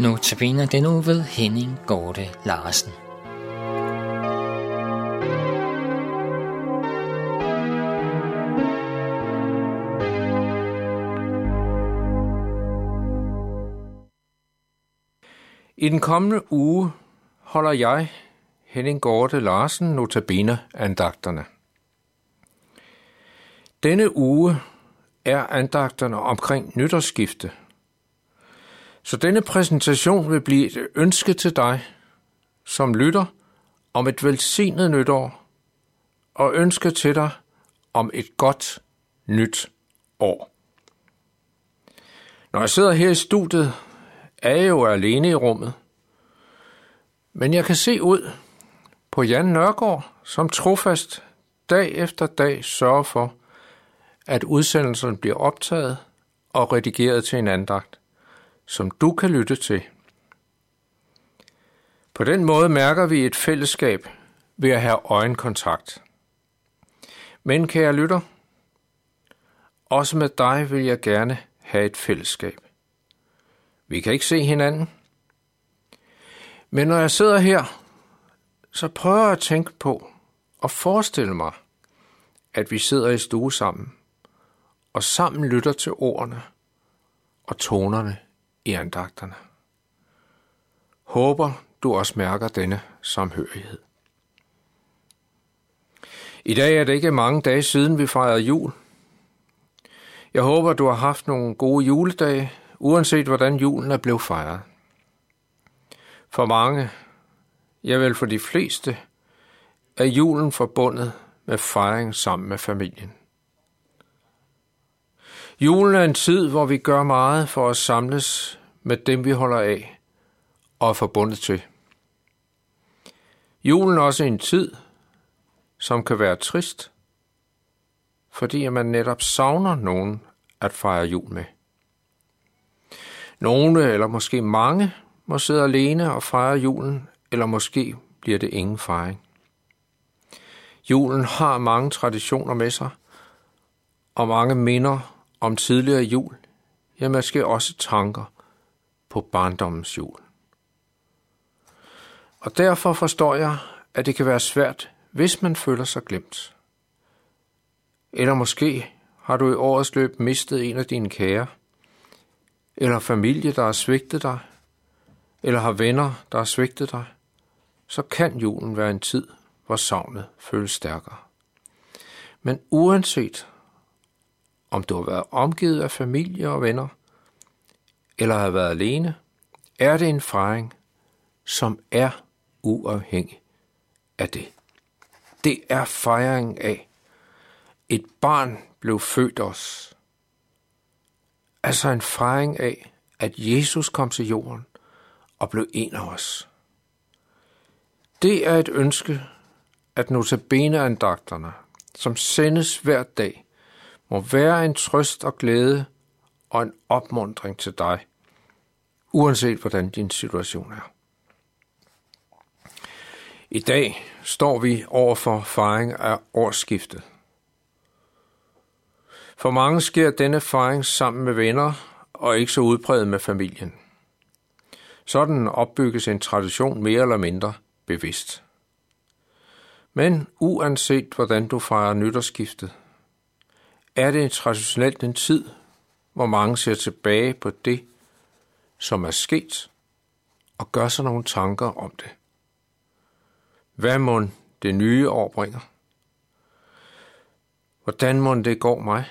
Notabene den nu ved Henning Gorte Larsen. I den kommende uge holder jeg, Henning Gorte Larsen, notabene andagterne. Denne uge er andagterne omkring nytårsskifte. Så denne præsentation vil blive et ønske til dig, som lytter, om et velsignet nytår, og ønske til dig om et godt nyt år. Når jeg sidder her i studiet, er jeg jo alene i rummet. Men jeg kan se ud på Jan Nørgaard, som trofast dag efter dag sørger for, at udsendelsen bliver optaget og redigeret til en andagt, som du kan lytte til. På den måde mærker vi et fællesskab ved at have øjenkontakt. Men kære lytter, også med dig vil jeg gerne have et fællesskab. Vi kan ikke se hinanden. Men når jeg sidder her, så prøver jeg at tænke på og forestille mig, at vi sidder i stue sammen, og sammen lytter til ordene og tonerne i andagterne. Håber du også mærker denne samhørighed. I dag er det ikke mange dage siden, vi fejrede jul. Jeg håber, du har haft nogle gode juledage, uanset hvordan julen er blevet fejret. For mange, ja vel for de fleste, er julen forbundet med fejring sammen med familien. Julen er en tid, hvor vi gør meget for at samles med dem, vi holder af og er forbundet til. Julen er også en tid, som kan være trist, fordi man netop savner nogen at fejre jul med. Nogle, eller måske mange, må sidde alene og fejre julen, eller måske bliver det ingen fejring. Julen har mange traditioner med sig, og mange minder om tidligere jul, ja, måske også tanker på barndommens jul. Og derfor forstår jeg, at det kan være svært, hvis man føler sig glemt. Eller måske har du i årets løb mistet en af dine kære, eller familie, der har svigtet dig, eller har venner, der har svigtet dig, så kan julen være en tid, hvor savnet føles stærkere. Men uanset om du har været omgivet af familie og venner, eller har været alene, er det en fejring, som er uafhængig af det. Det er fejring af, et barn blev født os. Altså en fejring af, at Jesus kom til jorden og blev en af os. Det er et ønske, at notabeneandagterne, som sendes hver dag, må være en trøst og glæde og en opmundring til dig, uanset hvordan din situation er. I dag står vi over for fejring af årsskiftet. For mange sker denne fejring sammen med venner og ikke så udbredt med familien. Sådan opbygges en tradition mere eller mindre bevidst. Men uanset hvordan du fejrer nytårsskiftet, er det traditionelt en tid, hvor mange ser tilbage på det, som er sket, og gør sig nogle tanker om det. Hvad må det nye år bringer? Hvordan må det gå mig?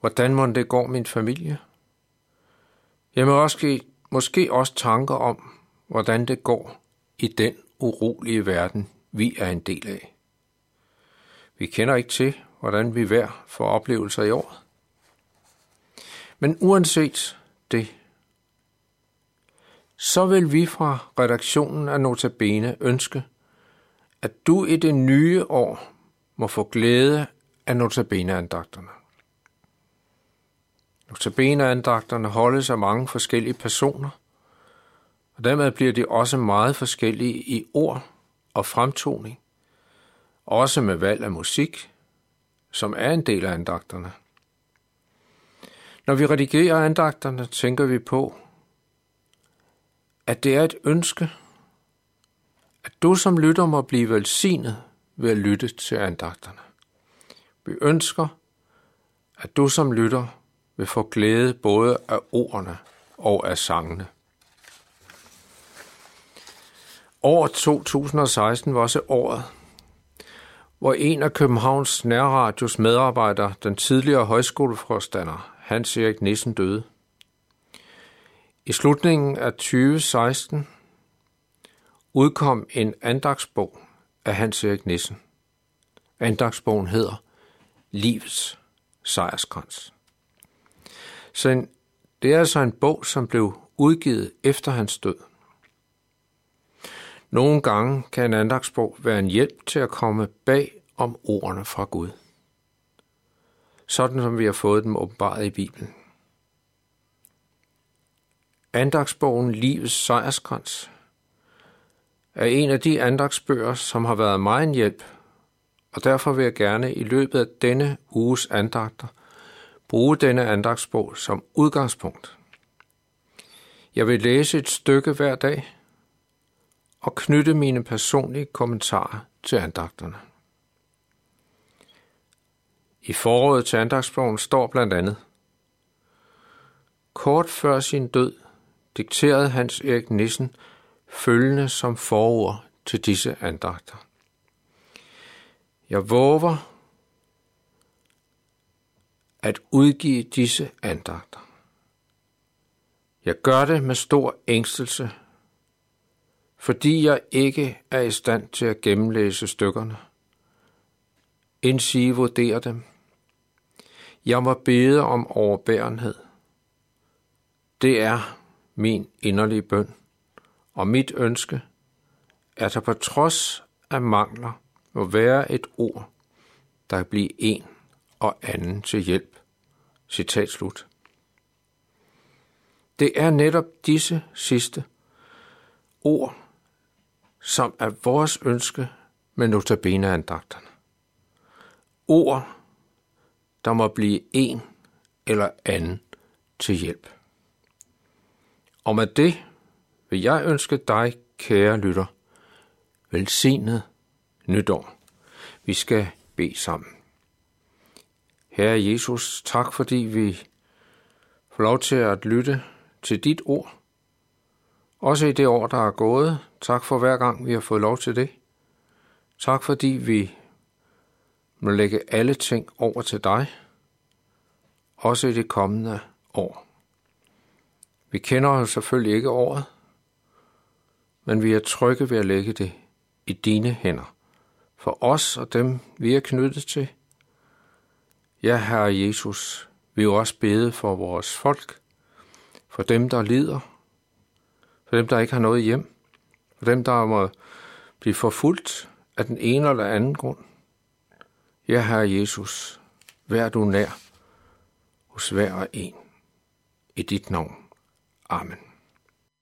Hvordan må det gå min familie? Jeg må også, måske også tanker om, hvordan det går i den urolige verden, vi er en del af. Vi kender ikke til, hvordan vi hver får oplevelser i år. Men uanset det, så vil vi fra redaktionen af Notabene ønske, at du i det nye år må få glæde af Notabene-andagterne. Notabene-andagterne holdes af mange forskellige personer, og dermed bliver de også meget forskellige i ord og fremtoning, også med valg af musik, som er en del af andagterne. Når vi redigerer andagterne, tænker vi på, at det er et ønske, at du som lytter må blive velsignet ved at lytte til andagterne. Vi ønsker, at du som lytter vil få glæde både af ordene og af sangene. År 2016 var også året, hvor en af Københavns Nærradios medarbejdere, den tidligere højskoleforstander Hans Erik Nissen, døde. I slutningen af 2016 udkom en andagsbog af Hans Erik Nissen. Andagsbogen hedder Livets sejrskrans. Så det er altså en bog, som blev udgivet efter hans død. Nogle gange kan en andagsbog være en hjælp til at komme bag om ordene fra Gud. Sådan som vi har fået dem åbenbaret i Bibelen. Andagsbogen Livets sejrskrans er en af de andagsbøger, som har været mig en hjælp, og derfor vil jeg gerne i løbet af denne uges andagter bruge denne andagsbog som udgangspunkt. Jeg vil læse et stykke hver dag og knytte mine personlige kommentarer til andagterne. I foråret til andagsbogen står blandt andet Kort før sin død dikterede Hans Erik Nissen følgende som forord til disse andagter. Jeg våger at udgive disse andagter. Jeg gør det med stor ængstelse, fordi jeg ikke er i stand til at gennemlæse stykkerne, indsige vurdere dem. Jeg må bede om overbærenhed. Det er min inderlige bøn, og mit ønske, at der på trods af mangler må være et ord, der kan blive en og anden til hjælp. Citat slut. Det er netop disse sidste ord, som er vores ønske med notabene andagterne. Ord, der må blive en eller anden til hjælp. Og med det vil jeg ønske dig, kære lytter, velsignet nytår. Vi skal bede sammen. Herre Jesus, tak fordi vi får lov til at lytte til dit ord. Også i det år, der er gået. Tak for hver gang, vi har fået lov til det. Tak fordi vi må lægge alle ting over til dig, også i det kommende år. Vi kender jo selvfølgelig ikke året, men vi er trygge ved at lægge det i dine hænder. For os og dem, vi er knyttet til. Ja, Herre Jesus, vi vil også bede for vores folk, for dem, der lider, for dem, der ikke har noget hjem, for dem, der må blive forfulgt af den ene eller anden grund. Ja, Herre Jesus, vær du nær hos hver og en. I dit navn. Amen.